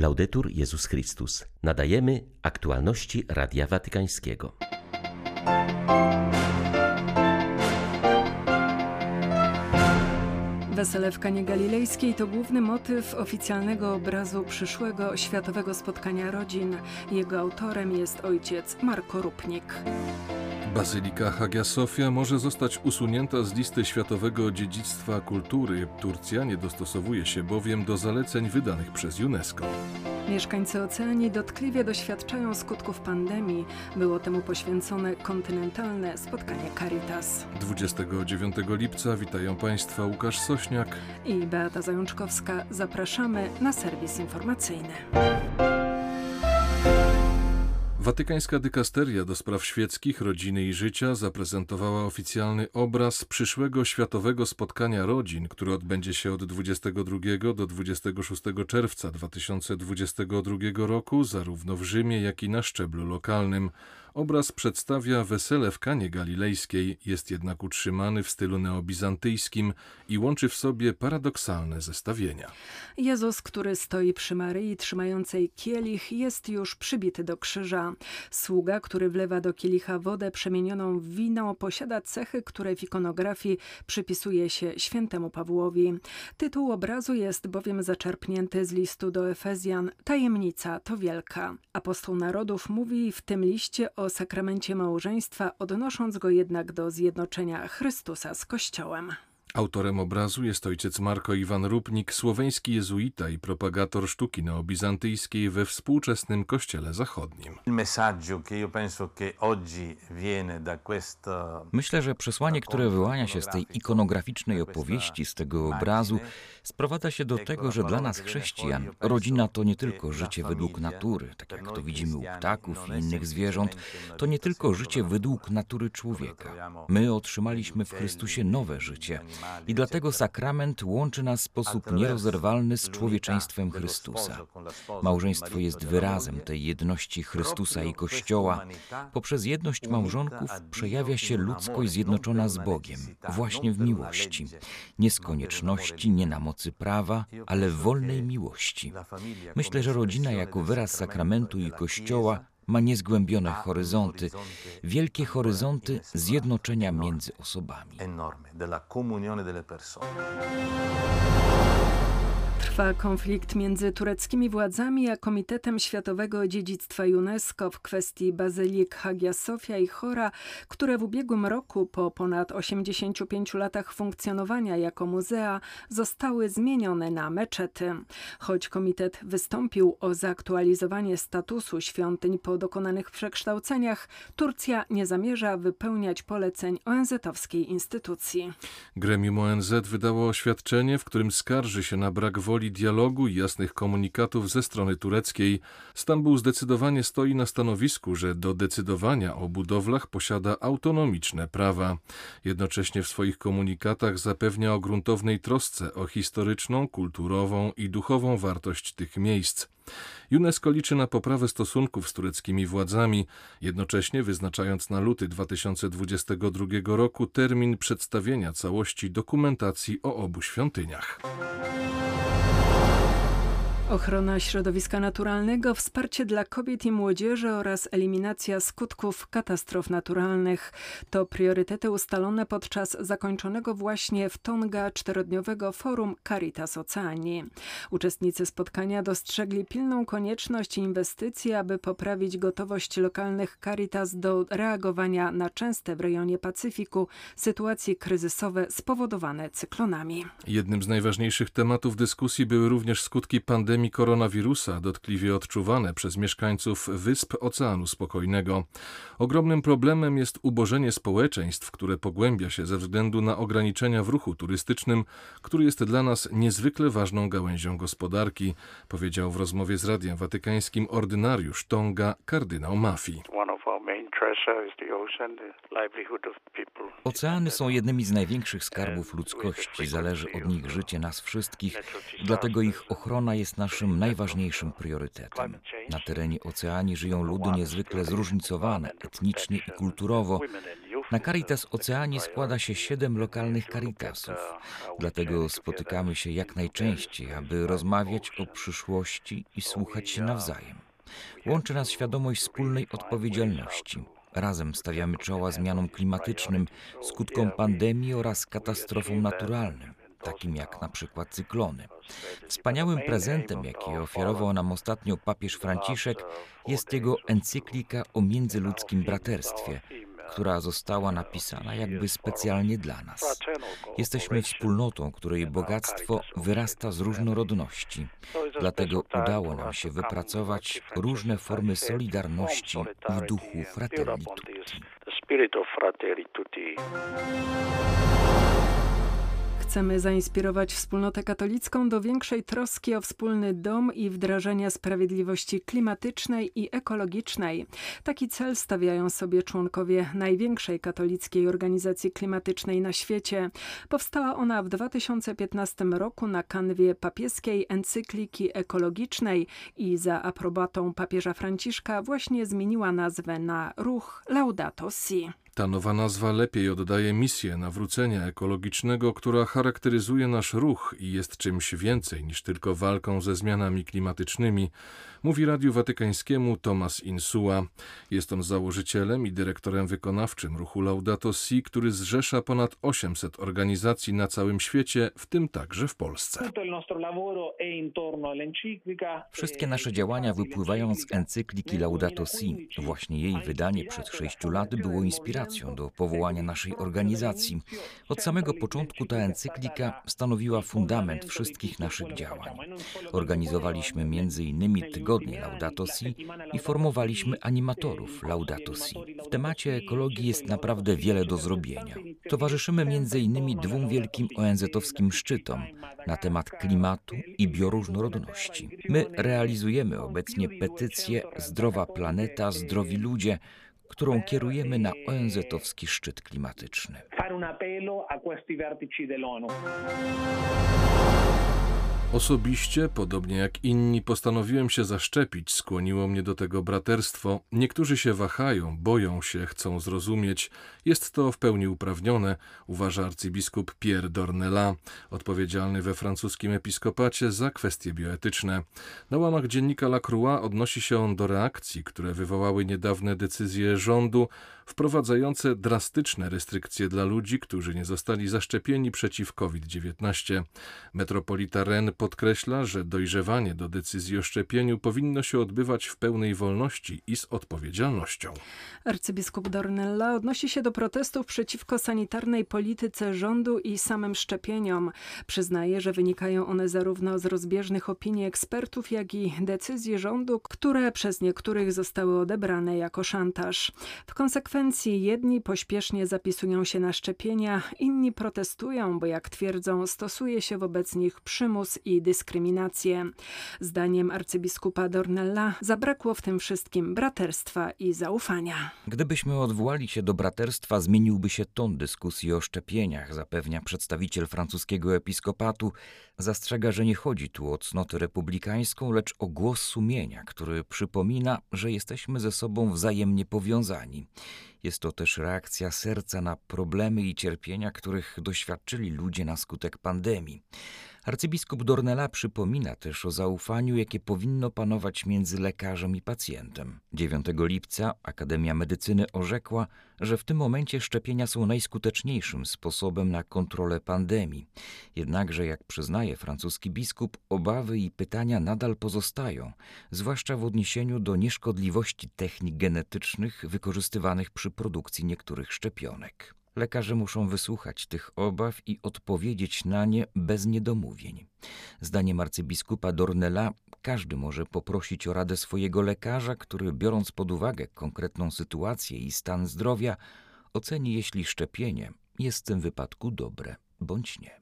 Laudetur Jezus Chrystus. Nadajemy aktualności Radia Watykańskiego. Wesele w Kanie Galilejskiej to główny motyw oficjalnego obrazu przyszłego światowego spotkania rodzin. Jego autorem jest ojciec Marko Rupnik. Bazylika Hagia Sofia może zostać usunięta z listy światowego dziedzictwa kultury. Turcja nie dostosowuje się bowiem do zaleceń wydanych przez UNESCO. Mieszkańcy Oceanii dotkliwie doświadczają skutków pandemii. Było temu poświęcone kontynentalne spotkanie Caritas. 29 lipca witają Państwa Łukasz Sośniak i Beata Zajączkowska. Zapraszamy na serwis informacyjny. Watykańska dykasteria do spraw świeckich, rodziny i życia zaprezentowała oficjalny obraz przyszłego światowego spotkania rodzin, które odbędzie się od 22 do 26 czerwca 2022 roku, zarówno w Rzymie, jak i na szczeblu lokalnym. Obraz przedstawia wesele w Kanie Galilejskiej, jest jednak utrzymany w stylu neobizantyjskim i łączy w sobie paradoksalne zestawienia. Jezus, który stoi przy Maryi trzymającej kielich, jest już przybity do krzyża. Sługa, który wlewa do kielicha wodę przemienioną w wino, posiada cechy, które w ikonografii przypisuje się świętemu Pawłowi. Tytuł obrazu jest bowiem zaczerpnięty z listu do Efezjan Tajemnica to wielka. Apostoł narodów mówi w tym liście o sakramencie małżeństwa, odnosząc go jednak do zjednoczenia Chrystusa z Kościołem. Autorem obrazu jest ojciec Marko Iwan Rupnik, słoweński jezuita i propagator sztuki neobizantyjskiej we współczesnym kościele zachodnim. Myślę, że przesłanie, które wyłania się z tej ikonograficznej opowieści, z tego obrazu, sprowadza się do tego, że dla nas chrześcijan rodzina to nie tylko życie według natury, tak jak to widzimy u ptaków i innych zwierząt, to nie tylko życie według natury człowieka. My otrzymaliśmy w Chrystusie nowe życie i dlatego sakrament łączy nas w sposób nierozerwalny z człowieczeństwem Chrystusa. Małżeństwo jest wyrazem tej jedności Chrystusa i Kościoła. Poprzez jedność małżonków przejawia się ludzkość zjednoczona z Bogiem, właśnie w miłości. Nie z konieczności, nie na mocy prawa, ale w wolnej miłości. Myślę, że rodzina jako wyraz sakramentu i Kościoła ma niezgłębione horyzonty, wielkie horyzonty zjednoczenia między osobami. Trwa konflikt między tureckimi władzami a Komitetem Światowego Dziedzictwa UNESCO w kwestii bazylik Hagia Sofia i Chora, które w ubiegłym roku po ponad 85 latach funkcjonowania jako muzea zostały zmienione na meczety. Choć komitet wystąpił o zaktualizowanie statusu świątyń po dokonanych przekształceniach, Turcja nie zamierza wypełniać poleceń ONZ-owskiej instytucji. Gremium ONZ wydało oświadczenie, w którym skarży się na brak woli dialogu i jasnych komunikatów ze strony tureckiej, Stambuł zdecydowanie stoi na stanowisku, że do decydowania o budowlach posiada autonomiczne prawa. Jednocześnie w swoich komunikatach zapewnia o gruntownej trosce o historyczną, kulturową i duchową wartość tych miejsc. UNESCO liczy na poprawę stosunków z tureckimi władzami, jednocześnie wyznaczając na luty 2022 roku termin przedstawienia całości dokumentacji o obu świątyniach. Ochrona środowiska naturalnego, wsparcie dla kobiet i młodzieży oraz eliminacja skutków katastrof naturalnych to priorytety ustalone podczas zakończonego właśnie w Tonga czterodniowego forum Caritas Oceanii. Uczestnicy spotkania dostrzegli pilną konieczność inwestycji, aby poprawić gotowość lokalnych Caritas do reagowania na częste w rejonie Pacyfiku sytuacje kryzysowe spowodowane cyklonami. Jednym z najważniejszych tematów dyskusji były również skutki pandemii pandemii koronawirusa dotkliwie odczuwane przez mieszkańców wysp Oceanu Spokojnego. Ogromnym problemem jest ubożenie społeczeństw, które pogłębia się ze względu na ograniczenia w ruchu turystycznym, który jest dla nas niezwykle ważną gałęzią gospodarki, powiedział w rozmowie z Radiem Watykańskim ordynariusz Tonga kardynał Mafi. Oceany są jednymi z największych skarbów ludzkości, zależy od nich życie nas wszystkich, dlatego ich ochrona jest naszym najważniejszym priorytetem. Na terenie oceanii żyją ludy niezwykle zróżnicowane etnicznie i kulturowo. Na Caritas Oceanii składa się siedem lokalnych Caritasów. Dlatego spotykamy się jak najczęściej, aby rozmawiać o przyszłości i słuchać się nawzajem. Łączy nas świadomość wspólnej odpowiedzialności. Razem stawiamy czoła zmianom klimatycznym, skutkom pandemii oraz katastrofom naturalnym takim jak na przykład cyklony. Wspaniałym prezentem, jaki ofiarował nam ostatnio papież Franciszek, jest jego encyklika o międzyludzkim braterstwie, która została napisana jakby specjalnie dla nas. Jesteśmy wspólnotą, której bogactwo wyrasta z różnorodności. Dlatego udało nam się wypracować różne formy solidarności w duchu Fratelli. Chcemy zainspirować wspólnotę katolicką do większej troski o wspólny dom i wdrażania sprawiedliwości klimatycznej i ekologicznej. Taki cel stawiają sobie członkowie największej katolickiej organizacji klimatycznej na świecie. Powstała ona w 2015 roku na kanwie papieskiej encykliki ekologicznej i za aprobatą papieża Franciszka właśnie zmieniła nazwę na ruch Laudato Si. Ta nowa nazwa lepiej oddaje misję nawrócenia ekologicznego, która charakteryzuje nasz ruch i jest czymś więcej niż tylko walką ze zmianami klimatycznymi, mówi Radiu Watykańskiemu Tomas Insua. Jest on założycielem i dyrektorem wykonawczym ruchu Laudato Si, który zrzesza ponad 800 organizacji na całym świecie, w tym także w Polsce. Wszystkie nasze działania wypływają z encykliki Laudato Si. Właśnie jej wydanie przed sześciu laty było inspiracją do powołania naszej organizacji. Od samego początku ta encyklika stanowiła fundament wszystkich naszych działań. Organizowaliśmy m.in. tygodnie tygodnie Laudato Si i formowaliśmy animatorów Laudato Si. W temacie ekologii jest naprawdę wiele do zrobienia. Towarzyszymy m.in. dwóm wielkim ONZ-owskim szczytom na temat klimatu i bioróżnorodności. My realizujemy obecnie petycję Zdrowa Planeta, Zdrowi Ludzie, którą kierujemy na ONZ-owski szczyt klimatyczny. Osobiście, podobnie jak inni, postanowiłem się zaszczepić, skłoniło mnie do tego braterstwo. Niektórzy się wahają, boją się, chcą zrozumieć. Jest to w pełni uprawnione, uważa arcybiskup Pierre Dornella, odpowiedzialny we francuskim episkopacie za kwestie bioetyczne. Na łamach dziennika La Croix odnosi się on do reakcji, które wywołały niedawne decyzje rządu wprowadzające drastyczne restrykcje dla ludzi, którzy nie zostali zaszczepieni przeciw COVID-19. Metropolita Ren podkreśla, że dojrzewanie do decyzji o szczepieniu powinno się odbywać w pełnej wolności i z odpowiedzialnością. Arcybiskup Dornella odnosi się do protestów przeciwko sanitarnej polityce rządu i samym szczepieniom. Przyznaje, że wynikają one zarówno z rozbieżnych opinii ekspertów, jak i decyzji rządu, które przez niektórych zostały odebrane jako szantaż. W konsekwencji jedni pośpiesznie zapisują się na szczepienia, inni protestują, bo jak twierdzą, stosuje się wobec nich przymus i dyskryminację. Zdaniem arcybiskupa Dornella zabrakło w tym wszystkim braterstwa i zaufania. Gdybyśmy odwołali się do braterstwa, zmieniłby się ton dyskusji o szczepieniach, zapewnia przedstawiciel francuskiego episkopatu. Zastrzega, że nie chodzi tu o cnotę republikańską, lecz o głos sumienia, który przypomina, że jesteśmy ze sobą wzajemnie powiązani. Jest to też reakcja serca na problemy i cierpienia, których doświadczyli ludzie na skutek pandemii. Arcybiskup Dornella przypomina też o zaufaniu, jakie powinno panować między lekarzem i pacjentem. 9 lipca Akademia Medycyny orzekła, że w tym momencie szczepienia są najskuteczniejszym sposobem na kontrolę pandemii. Jednakże, jak przyznaje francuski biskup, obawy i pytania nadal pozostają, zwłaszcza w odniesieniu do nieszkodliwości technik genetycznych wykorzystywanych przy produkcji niektórych szczepionek. Lekarze muszą wysłuchać tych obaw i odpowiedzieć na nie bez niedomówień. Zdaniem arcybiskupa Dornella, każdy może poprosić o radę swojego lekarza, który, biorąc pod uwagę konkretną sytuację i stan zdrowia, oceni, jeśli szczepienie jest w tym wypadku dobre bądź nie.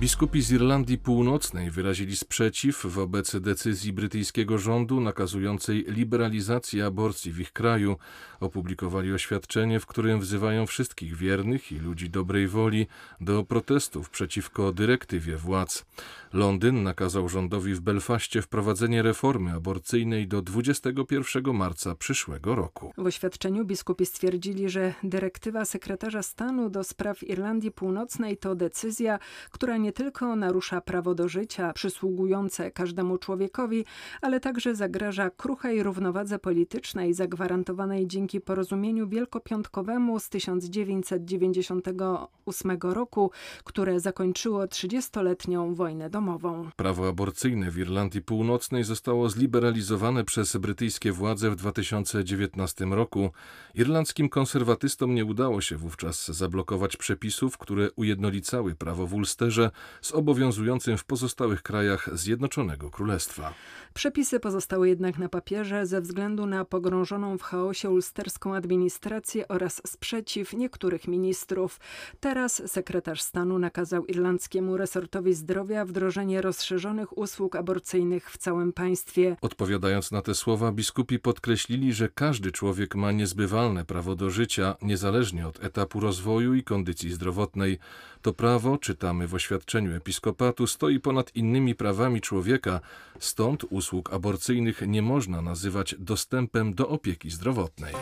Biskupi z Irlandii Północnej wyrazili sprzeciw wobec decyzji brytyjskiego rządu nakazującej liberalizację aborcji w ich kraju. Opublikowali oświadczenie, w którym wzywają wszystkich wiernych i ludzi dobrej woli do protestów przeciwko dyrektywie władz. Londyn nakazał rządowi w Belfaście wprowadzenie reformy aborcyjnej do 21 marca przyszłego roku. W oświadczeniu biskupi stwierdzili, że dyrektywa sekretarza stanu do spraw Irlandii Północnej to decyzja, która nie tylko narusza prawo do życia przysługujące każdemu człowiekowi, ale także zagraża kruchej równowadze politycznej zagwarantowanej dzięki porozumieniu wielkopiątkowemu z 1998 roku, które zakończyło 30-letnią wojnę domową. Prawo aborcyjne w Irlandii Północnej zostało zliberalizowane przez brytyjskie władze w 2019 roku. Irlandzkim konserwatystom nie udało się wówczas zablokować przepisów, które ujednolicały prawo w Ulsterze z obowiązującym w pozostałych krajach Zjednoczonego Królestwa. Przepisy pozostały jednak na papierze ze względu na pogrążoną w chaosie ulsterską administrację oraz sprzeciw niektórych ministrów. Teraz sekretarz stanu nakazał irlandzkiemu resortowi zdrowia wdrożenie rozszerzonych usług aborcyjnych w całym państwie. Odpowiadając na te słowa, biskupi podkreślili, że każdy człowiek ma niezbywalne prawo do życia, niezależnie od etapu rozwoju i kondycji zdrowotnej. To prawo, czytamy w oświadczeniu episkopatu, stoi ponad innymi prawami człowieka, stąd usług aborcyjnych nie można nazywać dostępem do opieki zdrowotnej.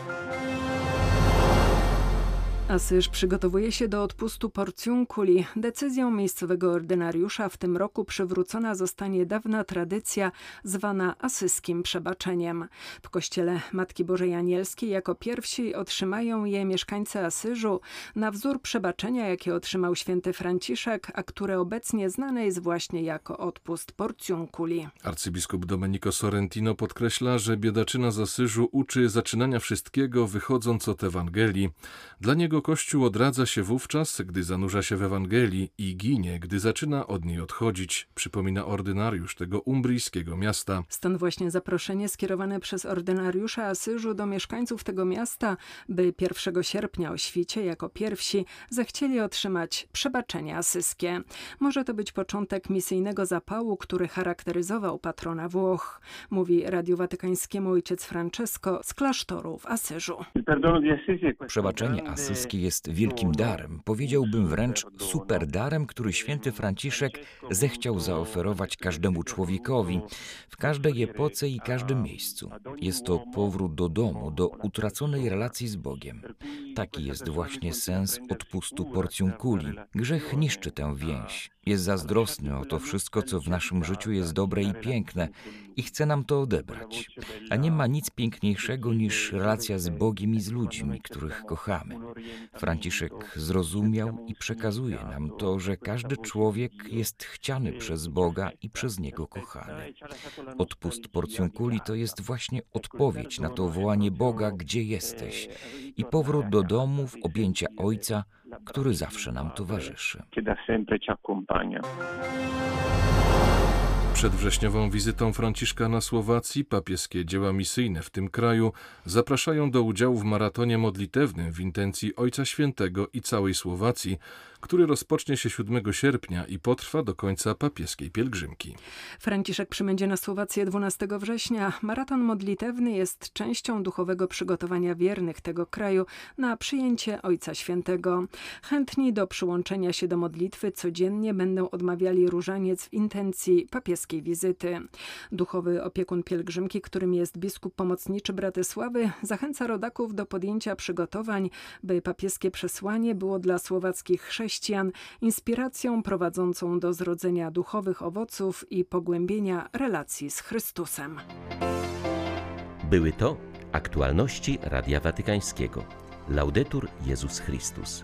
Asyż przygotowuje się do odpustu porcjunkuli. Decyzją miejscowego ordynariusza w tym roku przywrócona zostanie dawna tradycja zwana asyskim przebaczeniem. W kościele Matki Bożej Anielskiej jako pierwsi otrzymają je mieszkańcy Asyżu na wzór przebaczenia, jakie otrzymał święty Franciszek, a które obecnie znane jest właśnie jako odpust porcjunkuli. Arcybiskup Domenico Sorrentino podkreśla, że biedaczyna z Asyżu uczy zaczynania wszystkiego wychodząc od Ewangelii. Dla niego Kościół odradza się wówczas, gdy zanurza się w Ewangelii i ginie, gdy zaczyna od niej odchodzić, przypomina ordynariusz tego umbryjskiego miasta. Stąd właśnie zaproszenie skierowane przez ordynariusza Asyżu do mieszkańców tego miasta, by 1 sierpnia o świcie jako pierwsi zechcieli otrzymać przebaczenie asyskie. Może to być początek misyjnego zapału, który charakteryzował patrona Włoch, mówi Radiu Watykańskiemu ojciec Francesco z klasztoru w Asyżu. Przebaczenie asyskie jest wielkim darem, powiedziałbym wręcz super darem, który święty Franciszek zechciał zaoferować każdemu człowiekowi, w każdej epoce i każdym miejscu. Jest to powrót do domu, do utraconej relacji z Bogiem. Taki jest właśnie sens odpustu porcją kuli. Grzech niszczy tę więź, jest zazdrosny o to wszystko, co w naszym życiu jest dobre i piękne i chce nam to odebrać. A nie ma nic piękniejszego niż relacja z Bogiem i z ludźmi, których kochamy. Franciszek zrozumiał i przekazuje nam to, że każdy człowiek jest chciany przez Boga i przez Niego kochany. Odpust porcją kuli to jest właśnie odpowiedź na to wołanie Boga, gdzie jesteś i powrót do domu w objęcia Ojca, który zawsze nam towarzyszy. Przed wrześniową wizytą Franciszka na Słowacji papieskie dzieła misyjne w tym kraju zapraszają do udziału w maratonie modlitewnym w intencji Ojca Świętego i całej Słowacji, który rozpocznie się 7 sierpnia i potrwa do końca papieskiej pielgrzymki. Franciszek przybędzie na Słowację 12 września. Maraton modlitewny jest częścią duchowego przygotowania wiernych tego kraju na przyjęcie Ojca Świętego. Chętni do przyłączenia się do modlitwy codziennie będą odmawiali różaniec w intencji papieskiej wizyty. Duchowy opiekun pielgrzymki, którym jest biskup pomocniczy Bratysławy, zachęca rodaków do podjęcia przygotowań, by papieskie przesłanie było dla słowackich chrześcijan inspiracją prowadzącą do zrodzenia duchowych owoców i pogłębienia relacji z Chrystusem. Były to aktualności Radia Watykańskiego. Laudetur Jezus Chrystus.